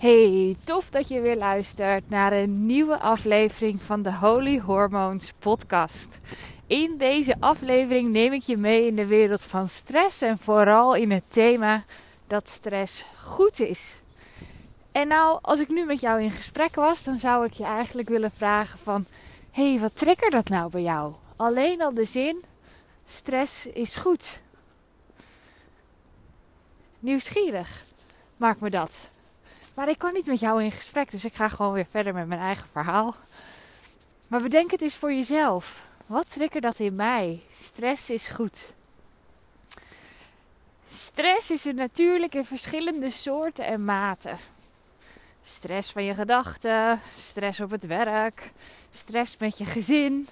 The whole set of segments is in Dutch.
Hey, tof dat je weer luistert naar een nieuwe aflevering van de Holy Hormones podcast. In deze aflevering neem ik je mee in de wereld van stress en vooral in het thema dat stress goed is. En nou, als ik nu met jou in gesprek was, dan zou ik je eigenlijk willen vragen van... Hey, wat triggert dat nou bij jou? Alleen al de zin, stress is goed. Nieuwsgierig maakt me dat. Maar ik kan niet met jou in gesprek, dus ik ga gewoon weer verder met mijn eigen verhaal. Maar bedenk het eens voor jezelf. Wat triggert dat in mij? Stress is goed. Stress is er natuurlijk in verschillende soorten en maten. Stress van je gedachten, stress op het werk, stress met je gezin,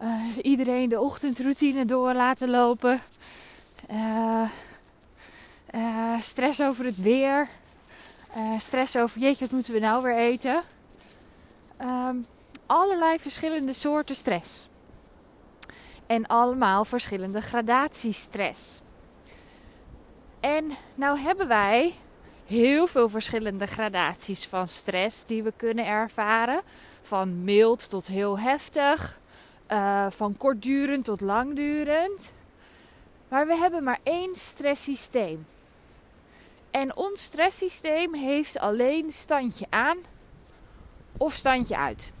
uh, iedereen de ochtendroutine door laten lopen, uh, uh, stress over het weer, stress over jeetje, wat moeten we nou weer eten. Um, allerlei verschillende soorten stress. En allemaal verschillende gradaties stress. En nou hebben wij heel veel verschillende gradaties van stress die we kunnen ervaren. Van mild tot heel heftig, uh, van kortdurend tot langdurend. Maar we hebben maar één stresssysteem. En ons stresssysteem heeft alleen standje aan of standje uit.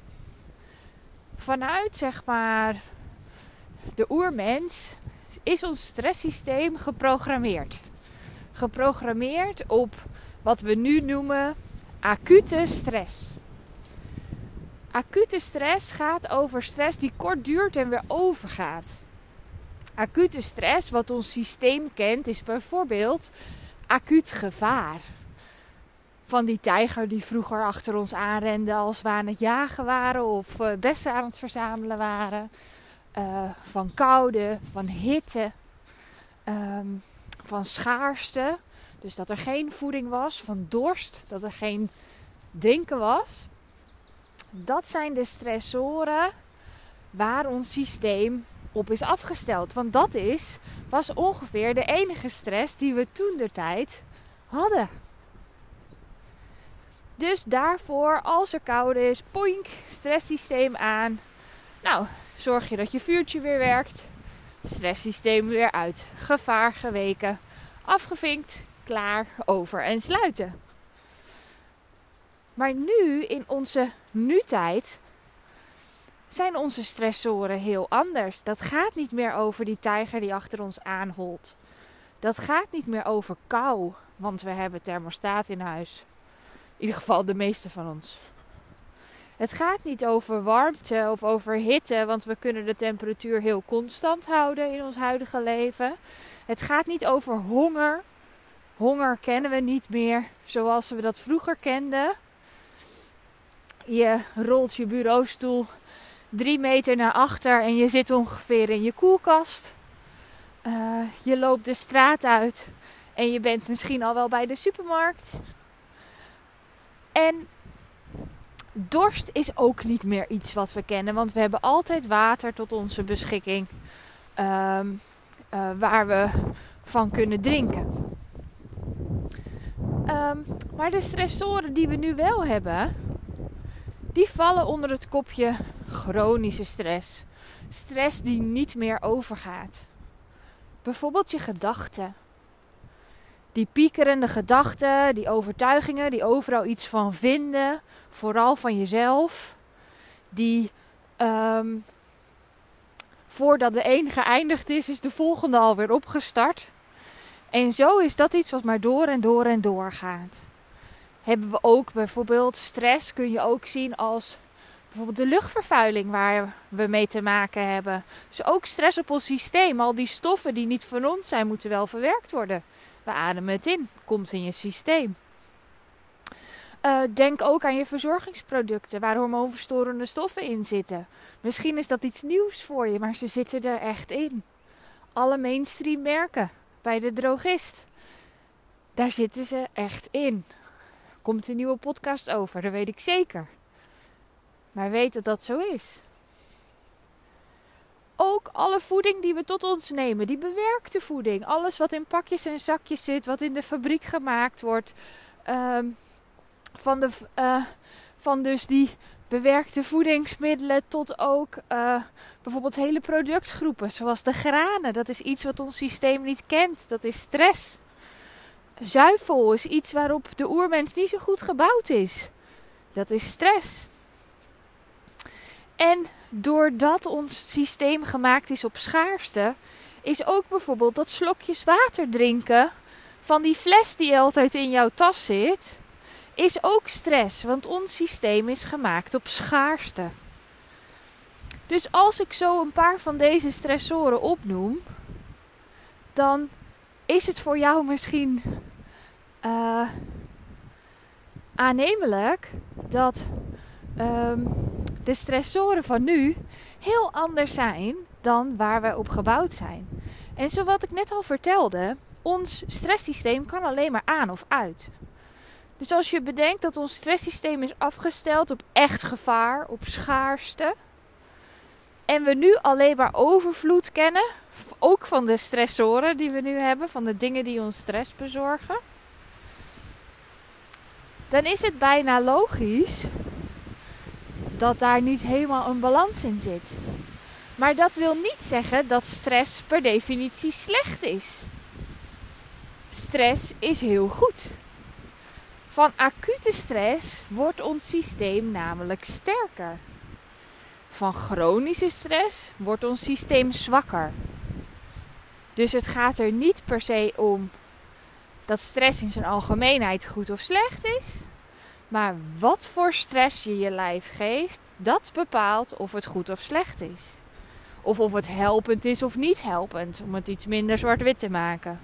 Vanuit zeg maar de oermens is ons stresssysteem geprogrammeerd. Geprogrammeerd op wat we nu noemen acute stress. Acute stress gaat over stress die kort duurt en weer overgaat. Acute stress, wat ons systeem kent, is bijvoorbeeld acuut gevaar. Van die tijger die vroeger achter ons aanrende als we aan het jagen waren of uh, bessen aan het verzamelen waren. Uh, van koude, van hitte, um, van schaarste. Dus dat er geen voeding was, van dorst, dat er geen drinken was. Dat zijn de stressoren waar ons systeem op is afgesteld. Want dat is, was ongeveer de enige stress die we toen de tijd hadden. Dus daarvoor, als er koud is, poink, stresssysteem aan. Nou, zorg je dat je vuurtje weer werkt. Stresssysteem weer uit. Gevaar geweken. Afgevinkt, klaar, over en sluiten. Maar nu, in onze nu-tijd, zijn onze stressoren heel anders. Dat gaat niet meer over die tijger die achter ons aanholt. Dat gaat niet meer over kou, want we hebben thermostaat in huis. In ieder geval de meeste van ons. Het gaat niet over warmte of over hitte, want we kunnen de temperatuur heel constant houden in ons huidige leven. Het gaat niet over honger. Honger kennen we niet meer zoals we dat vroeger kenden. Je rolt je bureaustoel drie meter naar achter en je zit ongeveer in je koelkast. Uh, je loopt de straat uit en je bent misschien al wel bij de supermarkt. En dorst is ook niet meer iets wat we kennen, want we hebben altijd water tot onze beschikking um, uh, waar we van kunnen drinken. Um, maar de stressoren die we nu wel hebben, die vallen onder het kopje chronische stress. Stress die niet meer overgaat. Bijvoorbeeld je gedachten. Die piekerende gedachten, die overtuigingen, die overal iets van vinden, vooral van jezelf. Die um, voordat de een geëindigd is, is de volgende alweer opgestart. En zo is dat iets wat maar door en door en door gaat hebben we ook bijvoorbeeld stress, kun je ook zien als bijvoorbeeld de luchtvervuiling waar we mee te maken hebben. Dus ook stress op ons systeem. Al die stoffen die niet van ons zijn, moeten wel verwerkt worden. We ademen het in, komt in je systeem. Uh, denk ook aan je verzorgingsproducten waar hormoonverstorende stoffen in zitten. Misschien is dat iets nieuws voor je, maar ze zitten er echt in. Alle mainstream merken bij de drogist. Daar zitten ze echt in komt een nieuwe podcast over, dat weet ik zeker. Maar weet dat dat zo is. Ook alle voeding die we tot ons nemen, die bewerkte voeding, alles wat in pakjes en zakjes zit, wat in de fabriek gemaakt wordt, um, Van, de, uh, van dus die bewerkte voedingsmiddelen tot ook uh, bijvoorbeeld hele productgroepen, zoals de granen. Dat is iets wat ons systeem niet kent. Dat is stress. Zuivel is iets waarop de oermens niet zo goed gebouwd is. Dat is stress. En doordat ons systeem gemaakt is op schaarste, is ook bijvoorbeeld dat slokjes water drinken van die fles die altijd in jouw tas zit, is ook stress, want ons systeem is gemaakt op schaarste. Dus als ik zo een paar van deze stressoren opnoem, dan is het voor jou misschien uh, aannemelijk dat um, de stressoren van nu heel anders zijn dan waar we op gebouwd zijn. En zoals ik net al vertelde, ons stresssysteem kan alleen maar aan of uit. Dus als je bedenkt dat ons stresssysteem is afgesteld op echt gevaar, op schaarste. En we nu alleen maar overvloed kennen, ook van de stressoren die we nu hebben, van de dingen die ons stress bezorgen. Dan is het bijna logisch dat daar niet helemaal een balans in zit. Maar dat wil niet zeggen dat stress per definitie slecht is. Stress is heel goed. Van acute stress wordt ons systeem namelijk sterker. Van chronische stress wordt ons systeem zwakker. Dus het gaat er niet per se om dat stress in zijn algemeenheid goed of slecht is. Maar wat voor stress je je lijf geeft, dat bepaalt of het goed of slecht is. Of of het helpend is of niet helpend, om het iets minder zwart-wit te maken.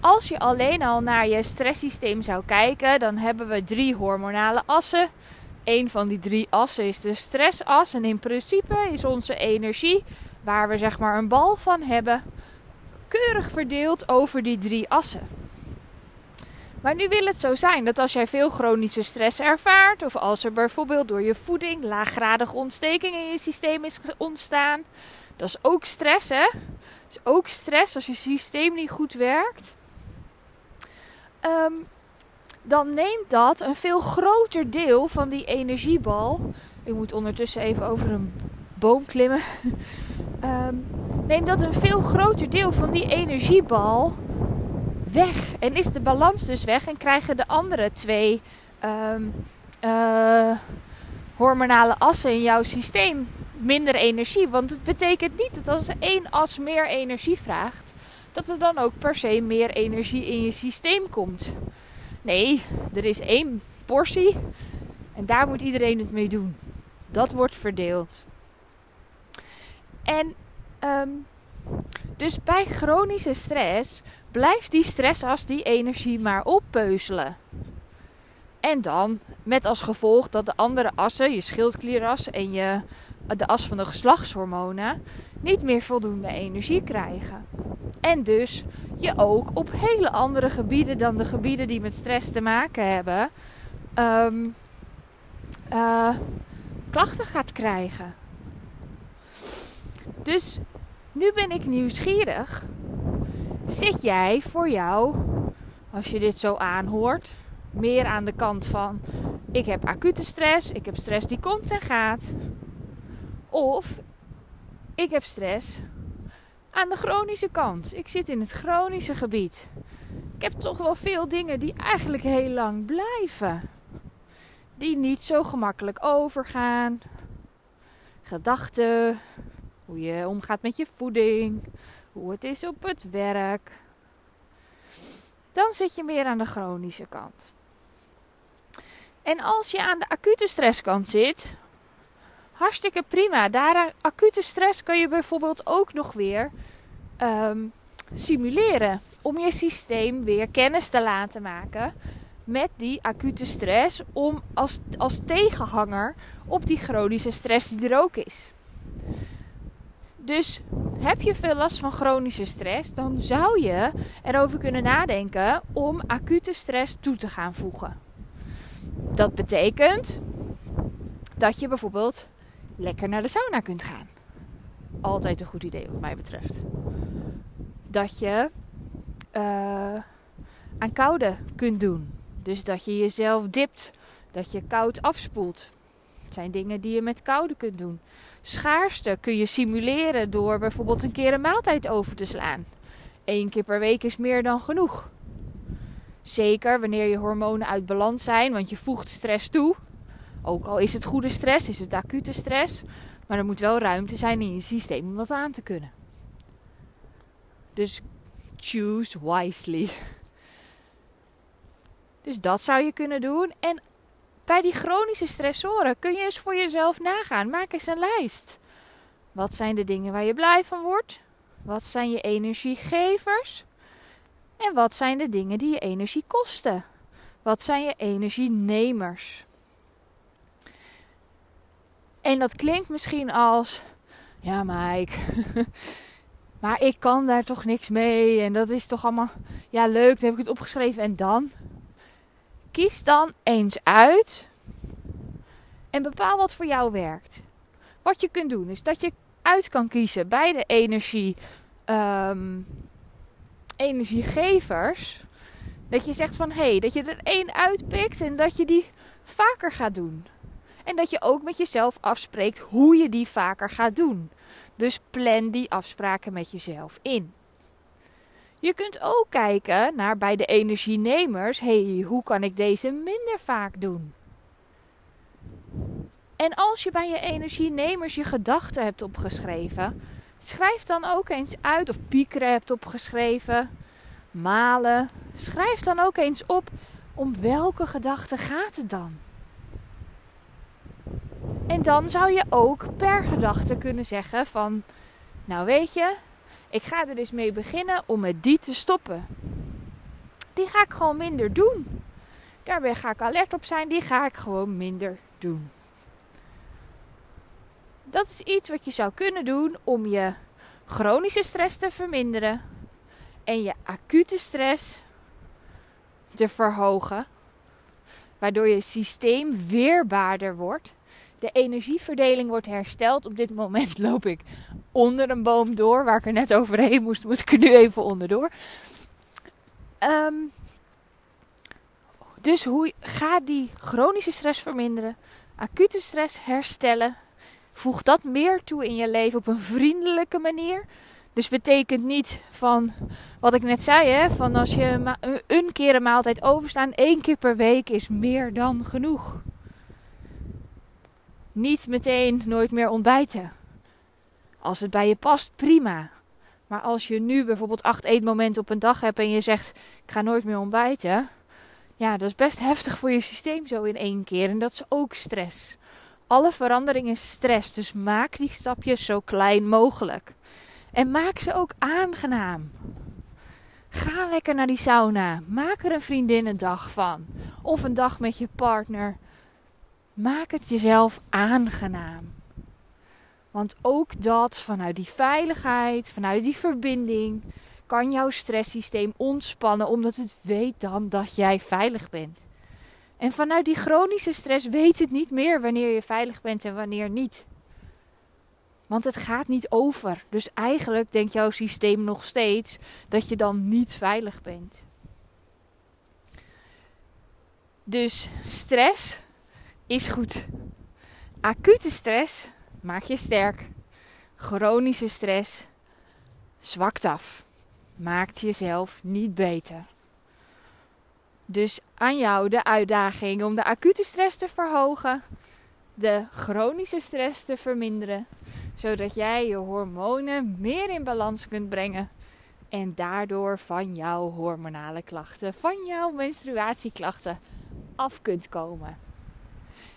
Als je alleen al naar je stresssysteem zou kijken, dan hebben we drie hormonale assen. Een van die drie assen is de stressas. En in principe is onze energie, waar we zeg maar een bal van hebben, keurig verdeeld over die drie assen. Maar nu wil het zo zijn dat als jij veel chronische stress ervaart, of als er bijvoorbeeld door je voeding laaggradige ontsteking in je systeem is ontstaan, dat is ook stress, hè? Dat is ook stress als je systeem niet goed werkt. Ehm, dan neemt dat een veel groter deel van die energiebal. Ik moet ondertussen even over een boom klimmen. um, neemt dat een veel groter deel van die energiebal weg. En is de balans dus weg en krijgen de andere twee ehm, eh, hormonale assen in jouw systeem minder energie. Want het betekent niet dat als één as meer energie vraagt, dat er dan ook per se meer energie in je systeem komt. Nee, er is één portie en daar moet iedereen het mee doen. Dat wordt verdeeld. En um, dus bij chronische stress blijft die stressas die energie maar oppeuzelen. En dan met als gevolg dat de andere assen, je schildklieras en je, de as van de geslachtshormonen, niet meer voldoende energie krijgen. En dus je ook op hele andere gebieden dan de gebieden die met stress te maken hebben, um, uh, klachten gaat krijgen. Dus nu ben ik nieuwsgierig. Zit jij voor jou, als je dit zo aanhoort, meer aan de kant van ik heb acute stress, ik heb stress die komt en gaat? Of ik heb stress aan de chronische kant. Ik zit in het chronische gebied. Ik heb toch wel veel dingen die eigenlijk heel lang blijven. Die niet zo gemakkelijk overgaan. Gedachten, je omgaat met je voeding, hoe het is op het werk. Dan zit je meer aan de chronische kant. En als je aan de acute stresskant zit, hartstikke prima. Daar acute stress kan je bijvoorbeeld ook nog weer um, simuleren. Om je systeem weer kennis te laten maken met die acute stress. Om als, als tegenhanger op die chronische stress die er ook is. Dus heb je veel last van chronische stress, dan zou je erover kunnen nadenken om acute stress toe te gaan voegen. Dat betekent dat je bijvoorbeeld lekker naar de sauna kunt gaan. Altijd een goed idee wat mij betreft. Dat je uh, aan koude kunt doen. Dus dat je jezelf dipt, dat je koud afspoelt. Het zijn dingen die je met koude kunt doen. Schaarste kun je simuleren door bijvoorbeeld een keer een maaltijd over te slaan. Eén keer per week is meer dan genoeg. Zeker wanneer je hormonen uit balans zijn, want je voegt stress toe. Ook al is het goede stress, is het acute stress. Maar er moet wel ruimte zijn in je systeem om dat aan te kunnen. Dus choose wisely. Dus dat zou je kunnen doen. En bij die chronische stressoren kun je eens voor jezelf nagaan. Maak eens een lijst. Wat zijn de dingen waar je blij van wordt? Wat zijn je energiegevers? En wat zijn de dingen die je energie kosten? Wat zijn je energienemers? En dat klinkt misschien als: ja, Mike, maar ik kan daar toch niks mee. En dat is toch allemaal, ja, leuk, dan heb ik het opgeschreven. En dan? Kies dan eens uit en bepaal wat voor jou werkt. Wat je kunt doen is dat je uit kan kiezen bij de energie, ehm, energiegevers. Dat je zegt van hé, hey, dat je er één uitpikt en dat je die vaker gaat doen. En dat je ook met jezelf afspreekt hoe je die vaker gaat doen. Dus plan die afspraken met jezelf in. Je kunt ook kijken naar bij de energienemers: hey, hoe kan ik deze minder vaak doen? En als je bij je energienemers je gedachten hebt opgeschreven, schrijf dan ook eens uit, of piekeren hebt opgeschreven, malen. Schrijf dan ook eens op om welke gedachten gaat het dan? En dan zou je ook per gedachte kunnen zeggen van, nou weet je, ik ga er dus mee beginnen om met die te stoppen. Die ga ik gewoon minder doen. Daarbij ga ik alert op zijn, die ga ik gewoon minder doen. Dat is iets wat je zou kunnen doen om je chronische stress te verminderen en je acute stress te verhogen, waardoor je systeem weerbaarder wordt. De energieverdeling wordt hersteld. Op dit moment loop ik onder een boom door, waar ik er net overheen moest, moest ik er nu even onderdoor. Um, dus hoe ga die chronische stress verminderen, acute stress herstellen Voeg dat meer toe in je leven op een vriendelijke manier. Dus betekent niet van wat ik net zei, hè, van als je een keer een maaltijd overslaan, één keer per week is meer dan genoeg. Niet meteen nooit meer ontbijten. Als het bij je past, prima. Maar als je nu bijvoorbeeld acht eetmomenten op een dag hebt en je zegt: Ik ga nooit meer ontbijten. Ja, dat is best heftig voor je systeem zo in één keer. En dat is ook stress. Alle verandering is stress, dus maak die stapjes zo klein mogelijk. En maak ze ook aangenaam. Ga lekker naar die sauna. Maak er een vriendinnendag van. Of een dag met je partner. Maak het jezelf aangenaam. Want ook dat, vanuit die veiligheid, vanuit die verbinding, kan jouw stresssysteem ontspannen, omdat het weet dan dat jij veilig bent. En vanuit die chronische stress weet het niet meer wanneer je veilig bent en wanneer niet. Want het gaat niet over. Dus eigenlijk denkt jouw systeem nog steeds dat je dan niet veilig bent. Dus stress is goed. Acute stress maakt je sterk. Chronische stress zwakt af. Maakt jezelf niet beter. Dus aan jou de uitdaging om de acute stress te verhogen, de chronische stress te verminderen, zodat jij je hormonen meer in balans kunt brengen en daardoor van jouw hormonale klachten, van jouw menstruatieklachten af kunt komen.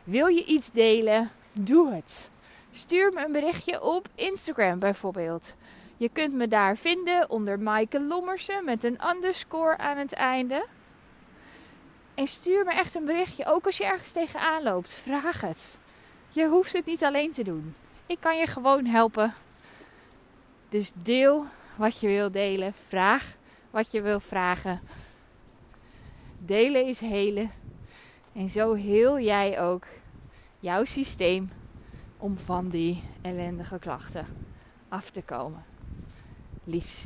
Wil je iets delen? Doe het. Stuur me een berichtje op Instagram bijvoorbeeld. Je kunt me daar vinden onder Maaike Lommersen met een underscore aan het einde. En stuur me echt een berichtje. Ook als je ergens tegenaan loopt. Vraag het. Je hoeft het niet alleen te doen. Ik kan je gewoon helpen. Dus deel wat je wil delen. Vraag wat je wil vragen. Delen is helen. En zo heel jij ook jouw systeem om van die ellendige klachten af te komen. Liefs.